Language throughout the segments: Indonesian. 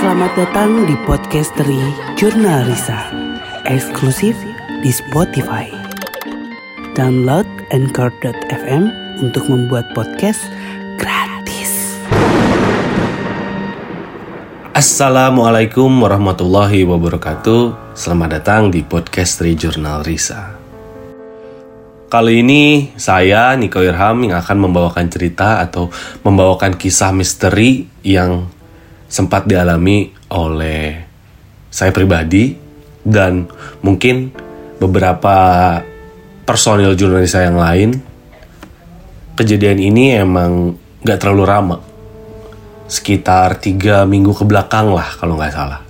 Selamat datang di podcast dari Jurnal Risa, eksklusif di Spotify. Download Anchor.fm untuk membuat podcast gratis. Assalamualaikum warahmatullahi wabarakatuh Selamat datang di podcast dari Jurnal Risa Kali ini saya Niko Irham yang akan membawakan cerita atau membawakan kisah misteri yang sempat dialami oleh saya pribadi dan mungkin beberapa personil jurnalis saya yang lain. Kejadian ini emang gak terlalu ramah. Sekitar tiga minggu ke belakang lah kalau nggak salah.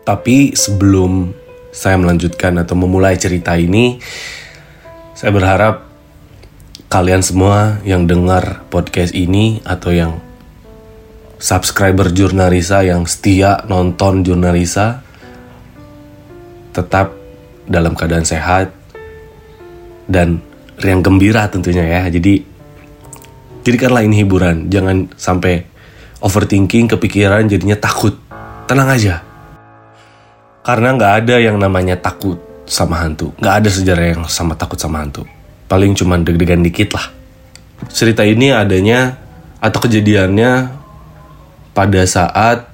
Tapi sebelum saya melanjutkan atau memulai cerita ini, saya berharap kalian semua yang dengar podcast ini atau yang subscriber Jurnalisa yang setia nonton Jurnalisa tetap dalam keadaan sehat dan riang gembira tentunya ya. Jadi jadikanlah ini hiburan, jangan sampai overthinking, kepikiran jadinya takut. Tenang aja. Karena nggak ada yang namanya takut sama hantu. Nggak ada sejarah yang sama takut sama hantu. Paling cuma deg-degan dikit lah. Cerita ini adanya atau kejadiannya pada saat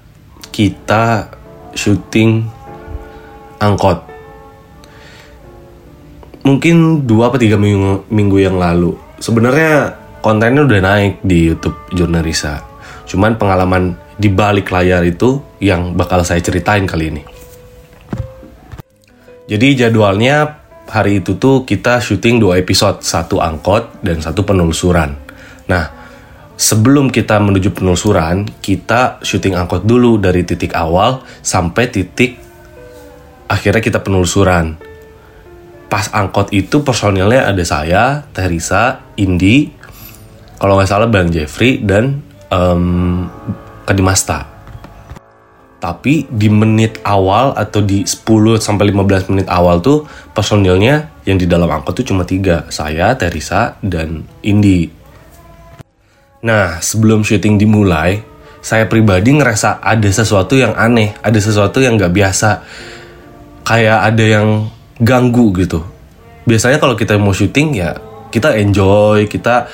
kita syuting angkot. Mungkin dua atau tiga minggu, minggu yang lalu. Sebenarnya kontennya udah naik di YouTube Jurnalisa. Cuman pengalaman di balik layar itu yang bakal saya ceritain kali ini. Jadi jadwalnya hari itu tuh kita syuting dua episode, satu angkot dan satu penelusuran. Nah, sebelum kita menuju penelusuran, kita syuting angkot dulu dari titik awal sampai titik akhirnya kita penelusuran. Pas angkot itu personilnya ada saya, Teresa, Indi, kalau nggak salah Bang Jeffrey dan um, Kadimasta. Tapi di menit awal atau di 10 sampai 15 menit awal tuh personilnya yang di dalam angkot tuh cuma tiga, saya, Teresa, dan Indi. Nah, sebelum syuting dimulai, saya pribadi ngerasa ada sesuatu yang aneh, ada sesuatu yang gak biasa. Kayak ada yang ganggu gitu. Biasanya kalau kita mau syuting ya kita enjoy, kita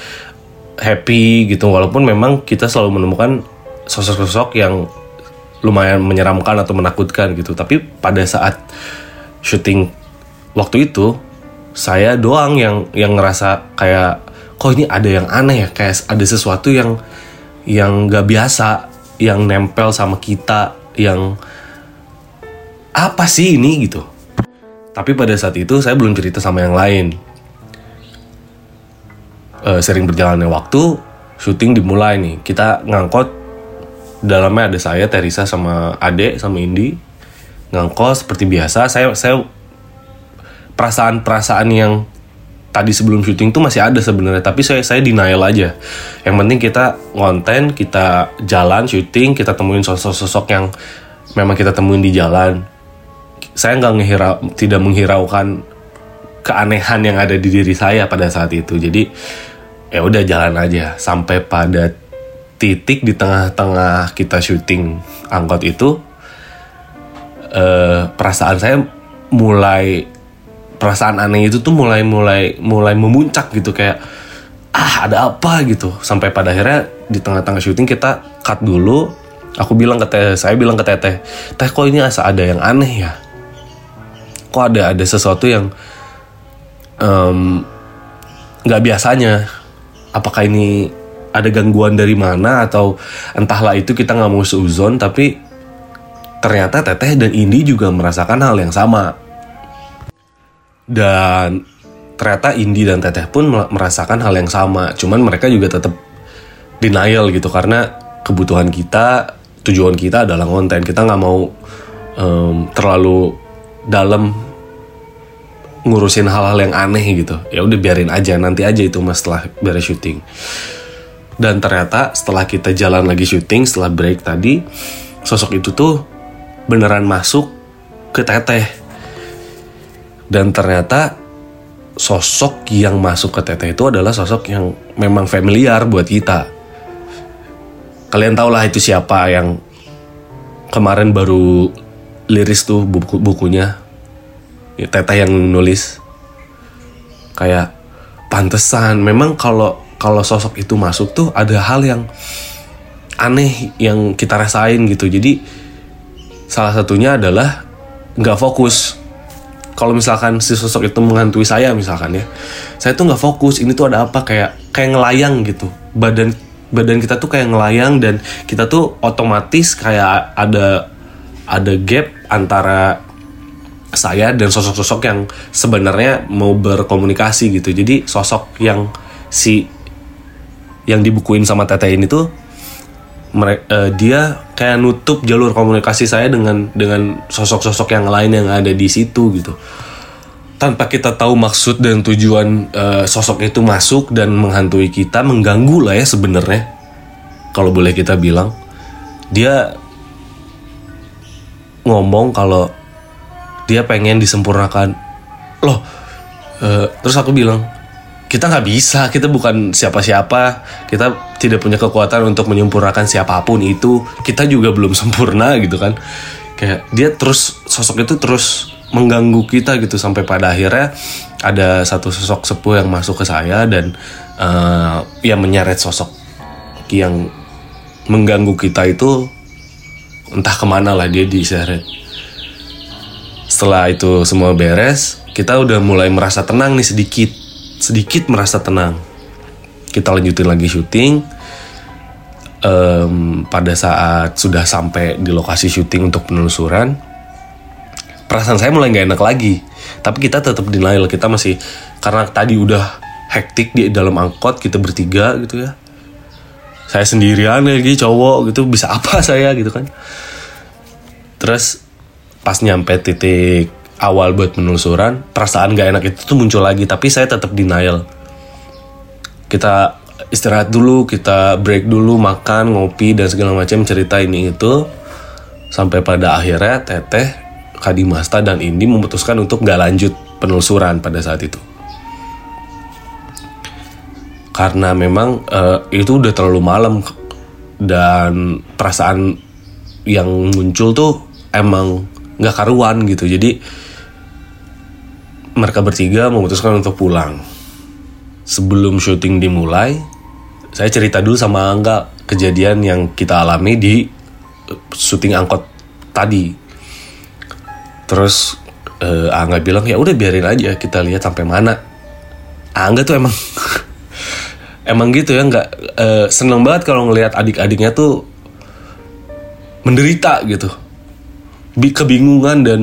happy gitu. Walaupun memang kita selalu menemukan sosok-sosok yang lumayan menyeramkan atau menakutkan gitu. Tapi pada saat syuting waktu itu saya doang yang yang ngerasa kayak kok ini ada yang aneh ya kayak ada sesuatu yang yang gak biasa yang nempel sama kita yang apa sih ini gitu. Tapi pada saat itu saya belum cerita sama yang lain. E, sering berjalannya waktu, syuting dimulai nih. Kita ngangkot dalamnya ada saya Teresa sama Ade sama Indi ngangkos seperti biasa saya saya perasaan-perasaan yang tadi sebelum syuting tuh masih ada sebenarnya tapi saya saya denial aja. Yang penting kita ngonten kita jalan syuting kita temuin sosok-sosok yang memang kita temuin di jalan. Saya nggak menghirau tidak menghiraukan keanehan yang ada di diri saya pada saat itu. Jadi ya udah jalan aja. Sampai pada titik di tengah-tengah kita syuting angkot itu uh, perasaan saya mulai perasaan aneh itu tuh mulai mulai mulai memuncak gitu kayak ah ada apa? gitu. Sampai pada akhirnya di tengah-tengah syuting kita cut dulu. Aku bilang ke teh saya bilang ke teteh teh kok ini asa ada yang aneh ya? Kok ada ada sesuatu yang nggak um, biasanya? Apakah ini ada gangguan dari mana? Atau entahlah itu kita nggak mau seuzon tapi ternyata Teteh dan Indi juga merasakan hal yang sama dan ternyata Indi dan Teteh pun merasakan hal yang sama. Cuman mereka juga tetap denial gitu karena kebutuhan kita tujuan kita adalah konten kita nggak mau um, terlalu dalam ngurusin hal-hal yang aneh gitu. Ya udah biarin aja nanti aja itu mas setelah beres syuting. Dan ternyata setelah kita jalan lagi syuting setelah break tadi sosok itu tuh beneran masuk ke teteh dan ternyata sosok yang masuk ke teteh itu adalah sosok yang memang familiar buat kita. Kalian tau lah itu siapa yang kemarin baru liris tuh buku bukunya. Ya, teteh yang nulis. Kayak pantesan memang kalau kalau sosok itu masuk tuh ada hal yang aneh yang kita rasain gitu. Jadi salah satunya adalah nggak fokus kalau misalkan si sosok itu menghantui saya misalkan ya saya tuh nggak fokus ini tuh ada apa kayak kayak ngelayang gitu. Badan badan kita tuh kayak ngelayang dan kita tuh otomatis kayak ada ada gap antara saya dan sosok-sosok yang sebenarnya mau berkomunikasi gitu. Jadi sosok yang si yang dibukuin sama teteh ini tuh mereka, uh, dia kayak nutup jalur komunikasi saya dengan dengan sosok-sosok yang lain yang ada di situ gitu. Tanpa kita tahu maksud dan tujuan uh, sosok itu masuk dan menghantui kita mengganggu lah ya sebenarnya. Kalau boleh kita bilang dia ngomong kalau dia pengen disempurnakan. Loh uh, terus aku bilang kita nggak bisa kita bukan siapa-siapa. Kita tidak punya kekuatan untuk menyempurnakan siapa pun itu. Kita juga belum sempurna gitu kan. Kayak dia terus sosok itu terus mengganggu kita gitu sampai pada akhirnya ada satu sosok sepuh yang masuk ke saya dan uh, ya menyeret sosok yang mengganggu kita itu entah ke mana lah dia diseret. Setelah itu semua beres kita udah mulai merasa tenang nih sedikit sedikit merasa tenang. Kita lanjutin lagi syuting. Um, pada saat sudah sampai di lokasi syuting untuk penelusuran, perasaan saya mulai nggak enak lagi. Tapi kita tetap denial, kita masih karena tadi udah hektik di dalam angkot kita bertiga gitu ya. Saya sendirian lagi cowok gitu bisa apa saya gitu kan. Terus pas nyampe titik awal buat penelusuran perasaan gak enak itu tuh muncul lagi tapi saya tetap denial. Kita istirahat dulu kita break dulu makan ngopi dan segala macam cerita ini itu sampai pada akhirnya teteh Kadimasta dan Indi memutuskan untuk gak lanjut penelusuran pada saat itu. Karena memang uh, itu udah terlalu malam dan perasaan yang muncul tuh emang nggak karuan gitu. Jadi mereka bertiga memutuskan untuk pulang. Sebelum syuting dimulai, saya cerita dulu sama Angga kejadian yang kita alami di eh, syuting angkot tadi. Terus uh, Angga bilang ya udah biarin aja kita lihat sampai mana. Angga tuh emang emang gitu ya nggak uh, seneng banget kalau ngelihat adik-adiknya tuh menderita gitu, kebingungan dan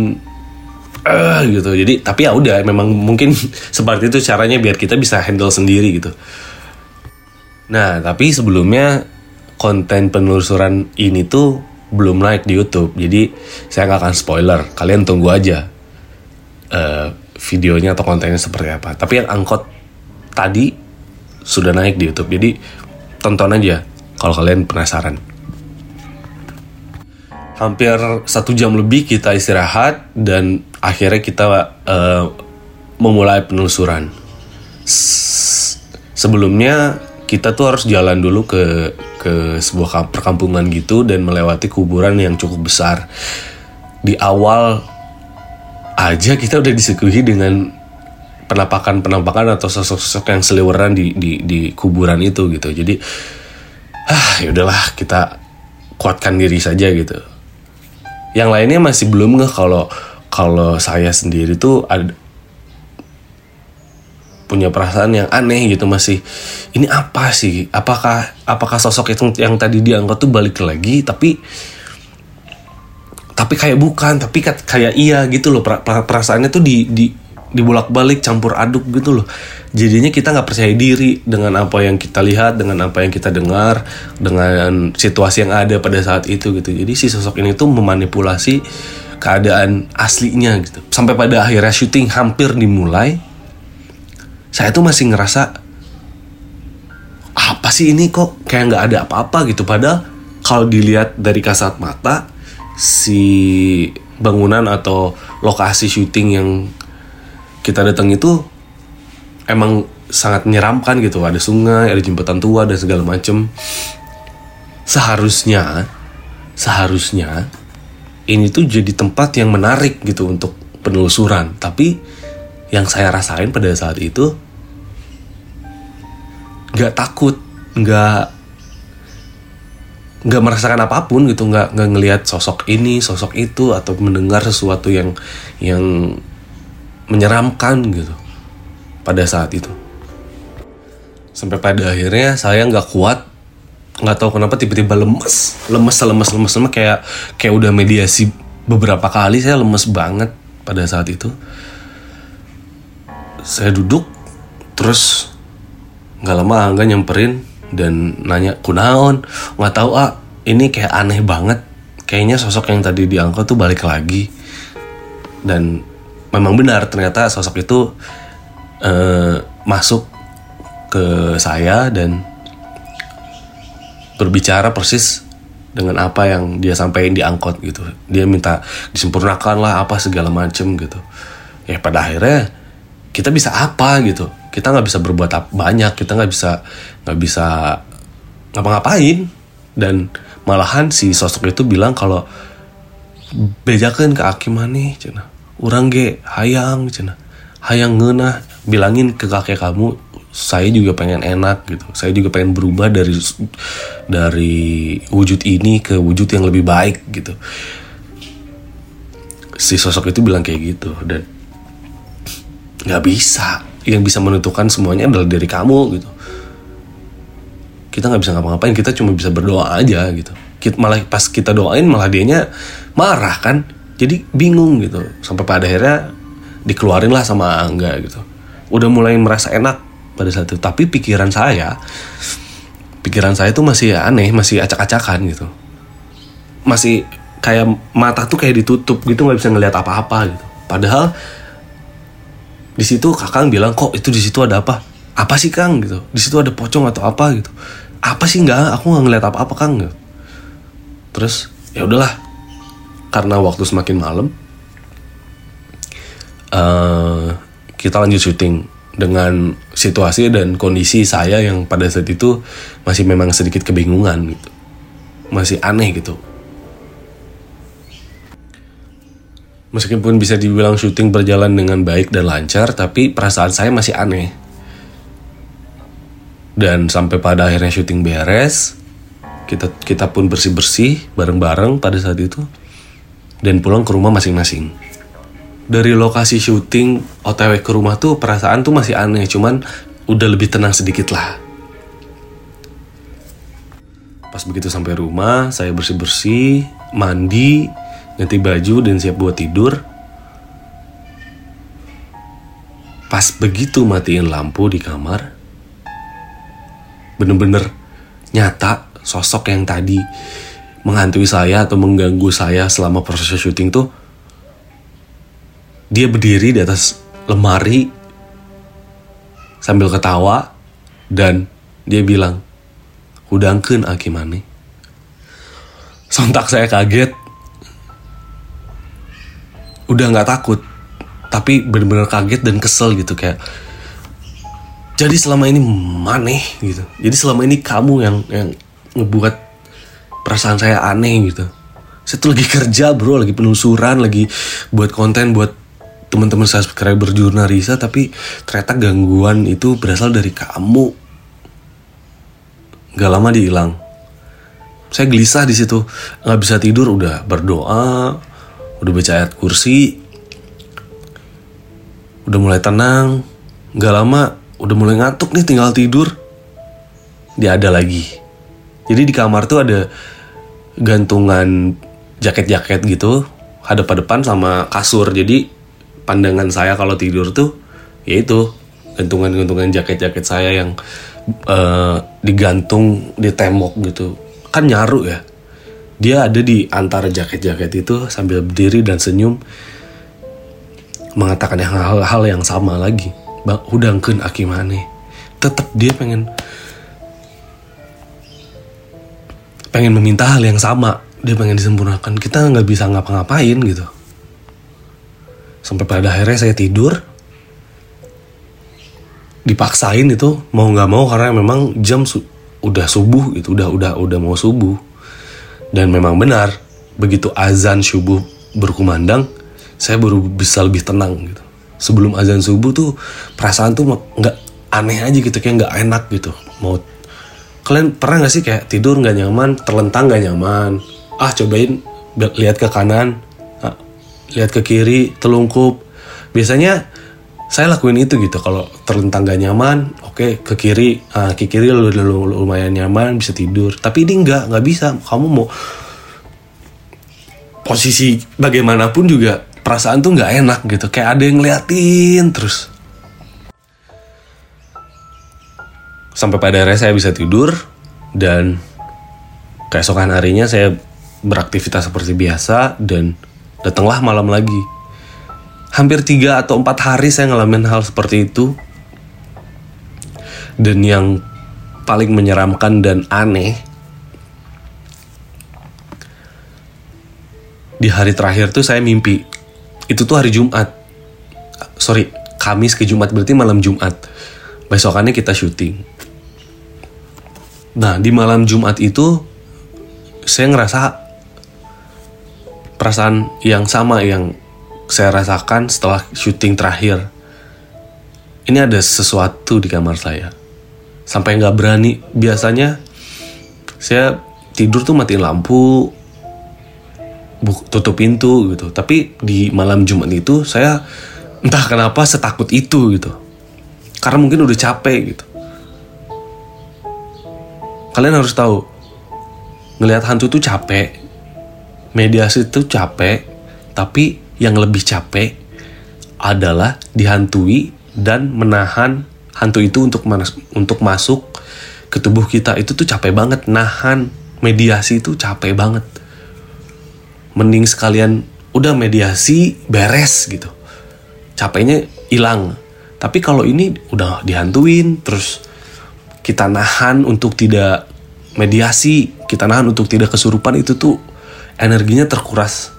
uh, gitu. Jadi tapi ya udah memang mungkin seperti itu caranya biar kita bisa handle sendiri gitu. Nah tapi sebelumnya konten penelusuran ini tuh belum naik di YouTube. Jadi saya nggak akan spoiler. Kalian tunggu aja uh, videonya atau kontennya seperti apa. Tapi yang angkot tadi sudah naik di YouTube. Jadi tonton aja kalau kalian penasaran hampir satu jam lebih kita istirahat dan akhirnya kita uh, memulai penelusuran. Sebelumnya kita tuh harus jalan dulu ke ke sebuah perkampungan gitu dan melewati kuburan yang cukup besar. Di awal aja kita udah disuguhi dengan penampakan-penampakan atau sosok-sosok yang seliweran di, di di kuburan itu gitu. Jadi ah ya udahlah kita kuatkan diri saja gitu. Yang lainnya masih belum nggak kalau kalau saya sendiri tuh ada punya perasaan yang aneh gitu masih ini apa sih? Apakah apakah sosok itu yang tadi diangkat tuh balik lagi tapi tapi kayak bukan tapi kayak iya gitu loh perasaannya tuh di di dibolak balik campur aduk gitu loh jadinya kita nggak percaya diri dengan apa yang kita lihat dengan apa yang kita dengar dengan situasi yang ada pada saat itu gitu jadi si sosok ini tuh memanipulasi keadaan aslinya gitu. Sampai pada akhirnya syuting hampir dimulai, saya tuh masih ngerasa apa sih ini kok kayak nggak ada apa-apa gitu. Padahal kalau dilihat dari kasat mata si bangunan atau lokasi syuting yang kita datang itu emang sangat menyeramkan gitu. Ada sungai, ada jembatan tua dan segala macem. Seharusnya, seharusnya ini tuh jadi tempat yang menarik gitu untuk penelusuran tapi yang saya rasain pada saat itu nggak takut nggak nggak merasakan apa pun gitu nggak nggak ngelihat sosok ini sosok itu atau mendengar sesuatu yang yang menyeramkan gitu pada saat itu. Sampai pada akhirnya saya nggak kuat nggak tahu kenapa tiba-tiba lemes lemes lemes lemes lemes kayak kayak udah mediasi beberapa kali saya lemes banget pada saat itu. Saya duduk terus nggak lama Angga nyamperin dan nanya kunaon? Nggak tahu ah ini kayak aneh banget. Kayaknya sosok yang tadi diangkut tuh balik lagi. Dan memang benar ternyata sosok itu uh, masuk ke saya dan berbicara persis dengan apa yang dia sampaikan di angkot gitu. Dia minta disempurnakan lah apa segala macem gitu. Ya pada akhirnya kita bisa apa gitu. Kita nggak bisa berbuat banyak kita nggak bisa nggak bisa ngapa-ngapain. Dan malahan si sosok itu bilang kalau bejakan ke aki mana cina orang ge hayang cina. Hayang ngena bilangin ke kakek kamu saya juga pengen enak gitu. Saya juga pengen berubah dari dari wujud ini ke wujud yang lebih baik gitu. Si sosok itu bilang kayak gitu dan nggak bisa. Yang bisa menentukan semuanya adalah dari kamu gitu. Kita nggak bisa ngapa-ngapain kita cuma bisa berdoa aja gitu. Kita, malah pas kita doain malah dianya marah kan jadi bingung gitu. Sampai pada akhirnya dikeluarin lah sama Angga gitu. Udah mulai merasa enak pada saat itu. Tapi pikiran saya pikiran saya tuh masih aneh masih acak-acakan gitu. Masih kayak mata tuh kayak ditutup gitu nggak bisa ngeliat apa-apa gitu. Padahal di situ kakang bilang kok itu di situ ada apa? Apa sih kang? gitu. Di situ ada pocong atau apa? gitu. Apa sih nggak? Aku nggak ngeliat apa apa kang. gitu. terus ya udahlah karena waktu semakin malam uh, kita lanjut syuting dengan situasi dan kondisi saya yang pada saat itu masih memang sedikit kebingungan gitu. Masih aneh gitu. Meskipun bisa dibilang syuting berjalan dengan baik dan lancar, tapi perasaan saya masih aneh. Dan sampai pada akhirnya syuting beres, kita kita pun bersih-bersih bareng-bareng pada saat itu dan pulang ke rumah masing-masing. Dari lokasi syuting OTW ke rumah tuh perasaan tuh masih aneh, cuman udah lebih tenang sedikit lah. Pas begitu sampai rumah, saya bersih-bersih, mandi, ganti baju dan siap buat tidur. Pas begitu matiin lampu di kamar, bener-bener nyata sosok yang tadi menghantui saya atau mengganggu saya selama proses syuting tuh dia berdiri di atas lemari sambil ketawa dan dia bilang hudangkeun akimane sontak saya kaget. Udah nggak takut tapi bener-bener kaget dan kesel gitu kayak jadi selama ini maneh gitu. Jadi selama ini kamu yang yang ngebuat perasaan saya aneh gitu. Saya tuh lagi kerja bro lagi penelusuran lagi buat konten buat teman-teman subscriber jurnalisa tapi ternyata gangguan itu berasal dari kamu. Gak lama dihilang saya gelisah di situ. Nggak bisa tidur udah berdoa udah baca ayat kursi udah mulai tenang. Nggak lama udah mulai ngantuk nih tinggal tidur. Dia ada lagi. Jadi di kamar tuh ada gantungan jaket-jaket gitu hadap-hadapan sama kasur jadi pandangan saya kalau tidur tuh yaitu gantungan-gantungan jaket-jaket saya yang uh, digantung di tembok gitu kan nyaru ya dia ada di antara jaket-jaket itu sambil berdiri dan senyum mengatakan hal-hal yang sama lagi. Bang, udangkeun akimane. Tetap dia pengen pengen meminta hal yang sama. Dia pengen disempurnakan. Kita nggak bisa ngapa-ngapain gitu. Sampai pada akhirnya saya tidur. Dipaksain itu mau nggak mau karena memang jam su udah subuh gitu, udah udah udah mau subuh dan memang benar begitu azan subuh berkumandang saya baru bisa lebih tenang gitu sebelum azan subuh tuh perasaan tuh nggak aneh aja gitu kayak nggak enak gitu mau kalian pernah nggak sih kayak tidur nggak nyaman terlentang nggak nyaman? Ah cobain lihat ke kanan ah, lihat ke kiri telungkup. Biasanya saya lakuin itu gitu kalau terlentang gak nyaman oke okay, ke kiri. Ah, ke kiri lu, lumayan nyaman bisa tidur. Tapi ini nggak nggak bisa. Kamu mau posisi bagaimanapun juga perasaan tuh nggak enak gitu. Kayak ada yang ngeliatin terus sampai pada akhirnya saya bisa tidur dan keesokan harinya saya beraktivitas seperti biasa dan datanglah malam lagi. Hampir tiga atau empat hari saya ngalamin hal seperti itu. Dan yang paling menyeramkan dan aneh di hari terakhir tuh saya mimpi. Itu tuh hari Jumat. Sorry Kamis ke Jumat berarti malam Jumat. Besokannya kita syuting nah di malam Jumat itu saya ngerasa perasaan yang sama yang saya rasakan setelah syuting terakhir. Ini ada sesuatu di kamar saya. Sampai nggak berani. Biasanya saya tidur tuh matiin lampu tutup pintu gitu. Tapi di malam Jumat itu saya entah kenapa setakut itu gitu. Karena mungkin udah capek gitu kalian harus tahu ngelihat hantu tuh capek mediasi itu capek tapi yang lebih capek adalah dihantui dan menahan hantu itu untuk manas, untuk masuk ke tubuh kita. Itu tuh capek banget nahan mediasi itu capek banget. Mending sekalian udah mediasi beres gitu. Capeknya hilang. Tapi kalau ini udah dihantuin terus kita nahan untuk tidak mediasi kita nahan untuk tidak kesurupan itu tuh energinya terkuras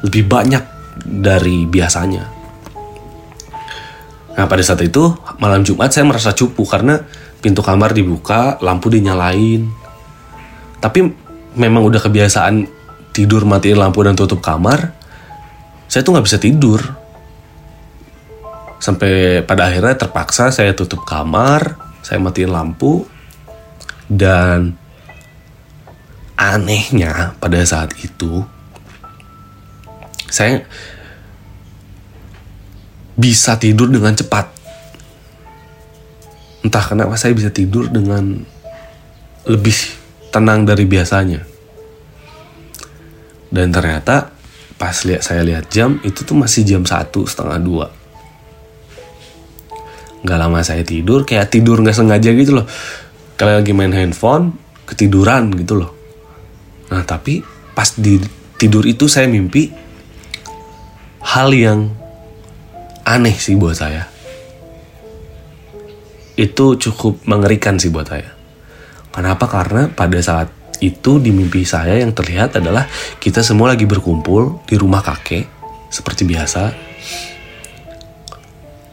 lebih banyak dari biasanya. Nah pada saat itu malam Jumat saya merasa cupu karena pintu kamar dibuka lampu dinyalain. Tapi memang udah kebiasaan tidur matiin lampu dan tutup kamar saya tuh nggak bisa tidur. Sampai pada akhirnya terpaksa saya tutup kamar saya matiin lampu dan anehnya pada saat itu saya bisa tidur dengan cepat. Entah kenapa saya bisa tidur dengan lebih tenang dari biasanya. Dan ternyata pas lihat saya lihat jam itu tuh masih jam satu setengah dua nggak lama saya tidur kayak tidur nggak sengaja gitu loh. Kalau lagi main handphone ketiduran gitu loh. Nah tapi pas di tidur itu saya mimpi hal yang aneh sih buat saya. Itu cukup mengerikan sih buat saya. Kenapa? Karena pada saat itu di mimpi saya yang terlihat adalah kita semua lagi berkumpul di rumah kakek seperti biasa.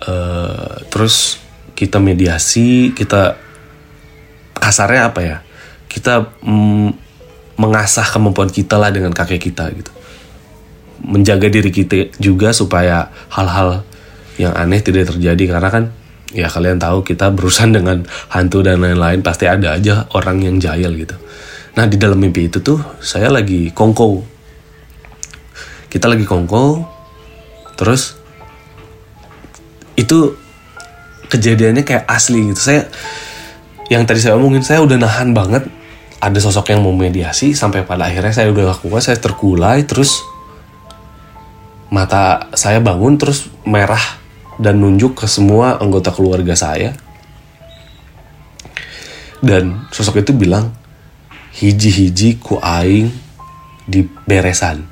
Uh, terus kita mediasi, kita kasarnya apa ya? Kita mm, mengasah kemampuan kita lah dengan kakek kita gitu. Menjaga diri kita juga supaya hal-hal yang aneh tidak terjadi karena kan ya kalian tahu kita berurusan dengan hantu dan lain-lain pasti ada aja orang yang jahil gitu. Nah di dalam mimpi itu tuh saya lagi kongko. Kita lagi kongko, terus itu kejadiannya kayak asli gitu. Saya yang tadi saya omongin saya udah nahan banget ada sosok yang mau mediasi sampai pada akhirnya saya udah lakukan saya terkulai terus mata saya bangun terus merah dan nunjuk ke semua anggota keluarga saya dan sosok itu bilang hiji-hiji ku aing di beresan.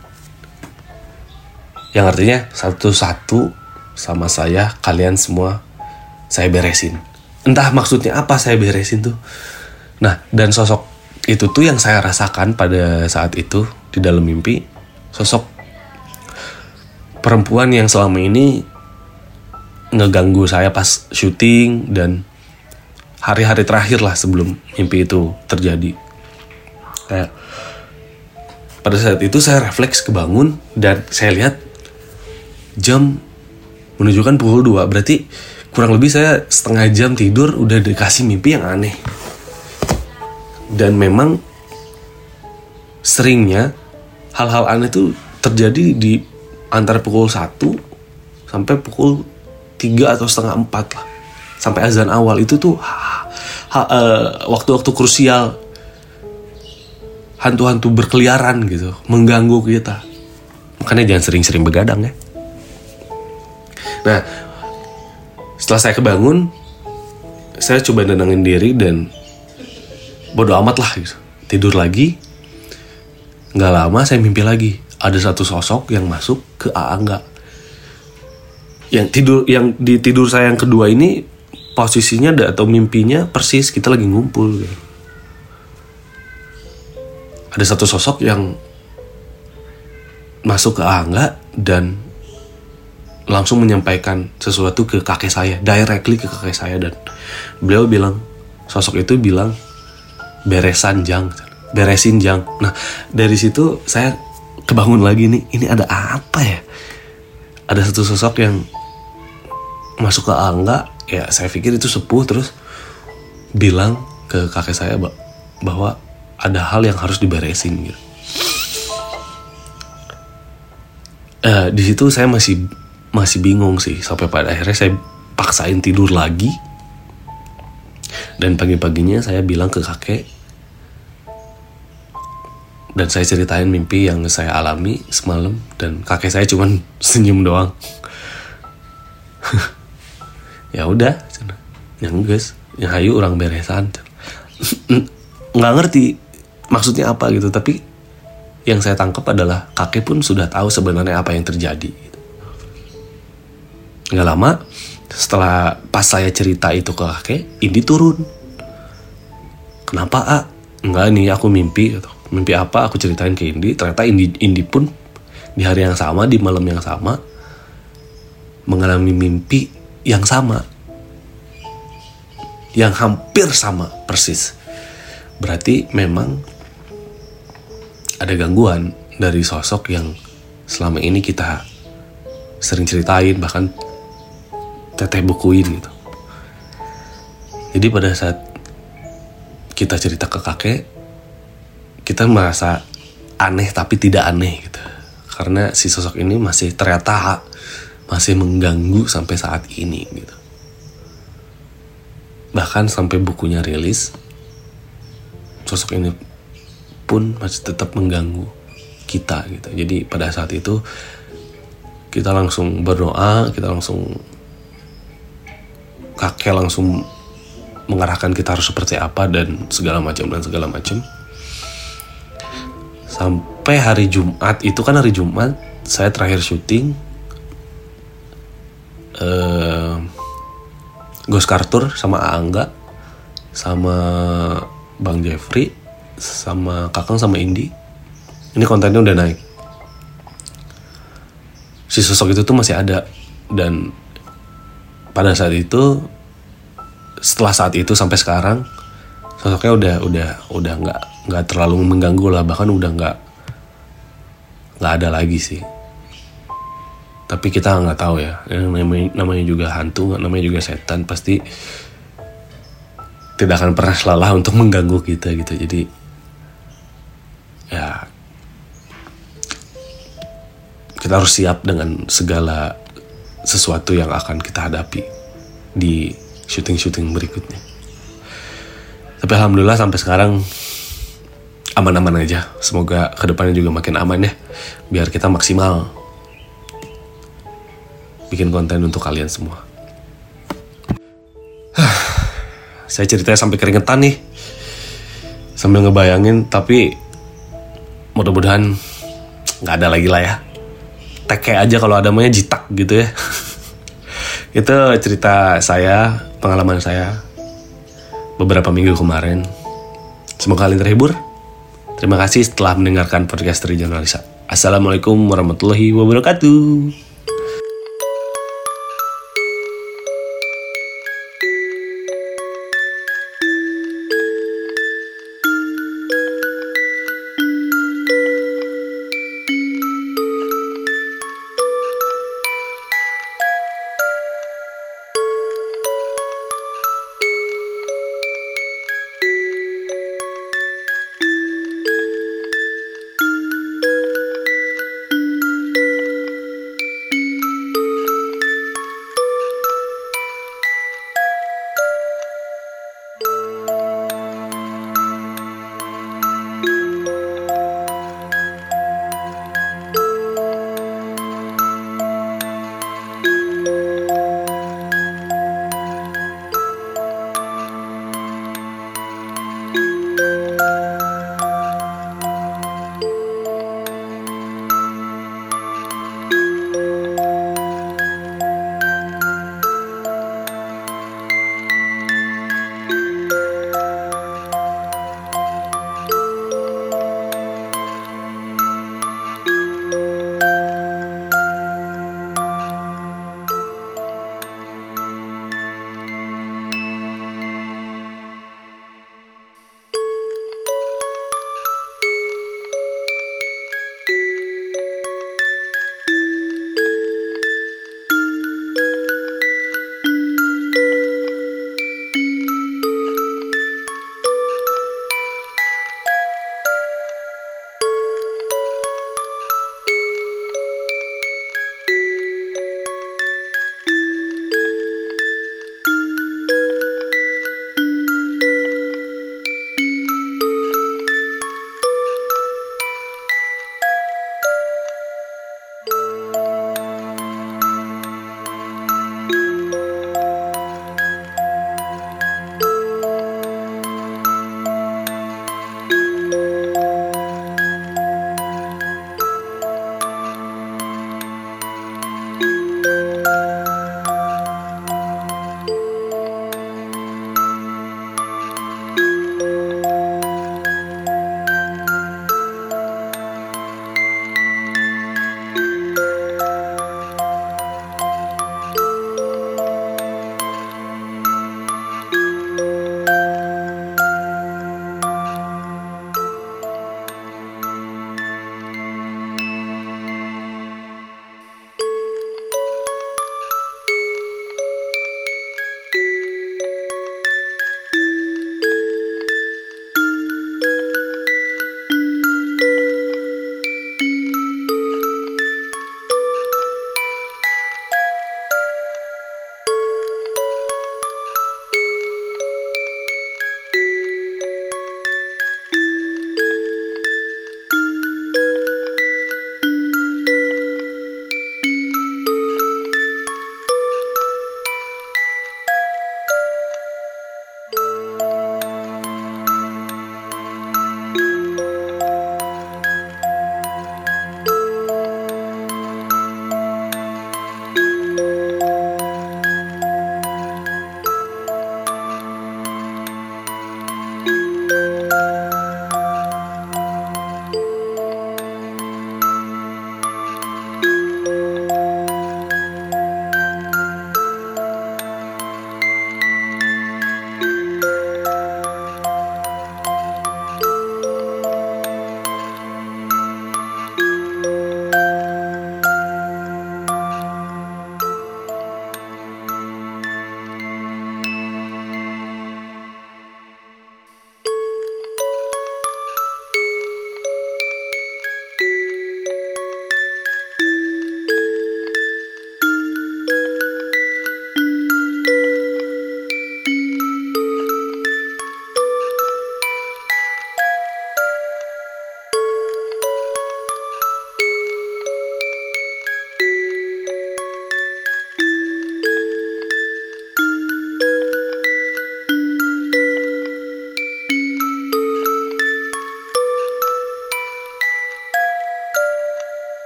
Yang artinya satu-satu sama saya kalian semua saya beresin. Entah maksudnya apa saya beresin tuh. Nah, dan sosok itu tuh yang saya rasakan pada saat itu di dalam mimpi. Sosok perempuan yang selama ini ngeganggu saya pas syuting dan hari-hari terakhir lah sebelum mimpi itu terjadi kayak pada saat itu saya refleks kebangun dan saya lihat jam menunjukkan pukul 2 berarti kurang lebih saya setengah jam tidur udah dikasih mimpi yang aneh. Dan memang seringnya hal-hal aneh itu terjadi di antara pukul 1 sampai pukul 3 atau setengah 4 lah. Sampai azan awal itu tuh eh, waktu-waktu krusial. Hantu-hantu berkeliaran gitu mengganggu kita. Makanya jangan sering-sering begadang ya nah setelah saya kebangun saya coba nenangin diri dan bodo amat lah gitu. Tidur lagi nggak lama saya mimpi lagi. Ada satu sosok yang masuk ke Aangga yang tidur yang di tidur saya yang kedua ini posisinya ada atau mimpinya persis kita lagi ngumpul gitu. ada satu sosok yang masuk ke Aangga dan langsung menyampaikan sesuatu ke kakek saya directly ke kakek saya. Dan beliau bilang sosok itu bilang beresan jang. Beresin jang. Nah dari situ saya kebangun lagi nih ini ada apa ya? Ada satu sosok yang masuk ke angga ya saya pikir itu sepuh terus bilang ke kakek saya bahwa ada hal yang harus diberesin gitu. Uh, di situ saya masih masih bingung sih sampai pada akhirnya saya paksain tidur lagi. Dan pagi-paginya saya bilang ke kakek dan saya ceritain mimpi yang saya alami semalam dan kakek saya cuman senyum doang. Ya udah yang guys yang hayu orang beresan. Nggak ngerti maksudnya apa gitu tapi yang saya tangkap adalah kakek pun sudah tahu sebenarnya apa yang terjadi nggak lama setelah pas saya cerita itu ke kakek ini turun. Kenapa ah enggak nih aku mimpi gitu. Mimpi apa? Aku ceritain ke Indi. Ternyata Indi Indi pun di hari yang sama di malam yang sama mengalami mimpi yang sama. Yang hampir sama persis. Berarti memang ada gangguan dari sosok yang selama ini kita sering ceritain bahkan teteh bukuin gitu. Jadi pada saat kita cerita ke kakek kita merasa aneh tapi tidak aneh gitu. Karena si sosok ini masih ternyata masih mengganggu sampai saat ini gitu. Bahkan sampai bukunya rilis sosok ini pun masih tetap mengganggu kita gitu. Jadi pada saat itu kita langsung berdoa kita langsung kakek langsung mengarahkan kita harus seperti apa dan segala macam dan segala macam. Sampai hari Jumat itu kan hari Jumat saya terakhir syuting uh, Ghost Carter sama Angga sama Bang Jeffrey sama Kakang sama Indi. Ini kontennya udah naik. Si sosok itu tuh masih ada dan pada saat itu setelah saat itu sampai sekarang sosoknya udah udah udah nggak nggak terlalu mengganggu lah. Bahkan udah nggak nggak ada lagi sih. Tapi kita nggak tahu ya. Namanya, namanya juga hantu namanya juga setan pasti tidak akan pernah lelah untuk mengganggu kita gitu. Jadi ya kita harus siap dengan segala sesuatu yang akan kita hadapi di syuting-syuting berikutnya. Tapi alhamdulillah sampai sekarang aman-aman aja. Semoga ke depannya juga makin aman ya biar kita maksimal bikin konten untuk kalian semua. Saya ceritanya sampai keringetan nih sambil ngebayangin tapi mudah-mudahan nggak ada lagi lah ya teke aja kalau ada namanya jitak gitu ya itu cerita saya pengalaman saya beberapa minggu kemarin. Semoga kalian terhibur. Terima kasih setelah mendengarkan podcast dari Jurnalisa. Assalamualaikum warahmatullahi wabarakatuh.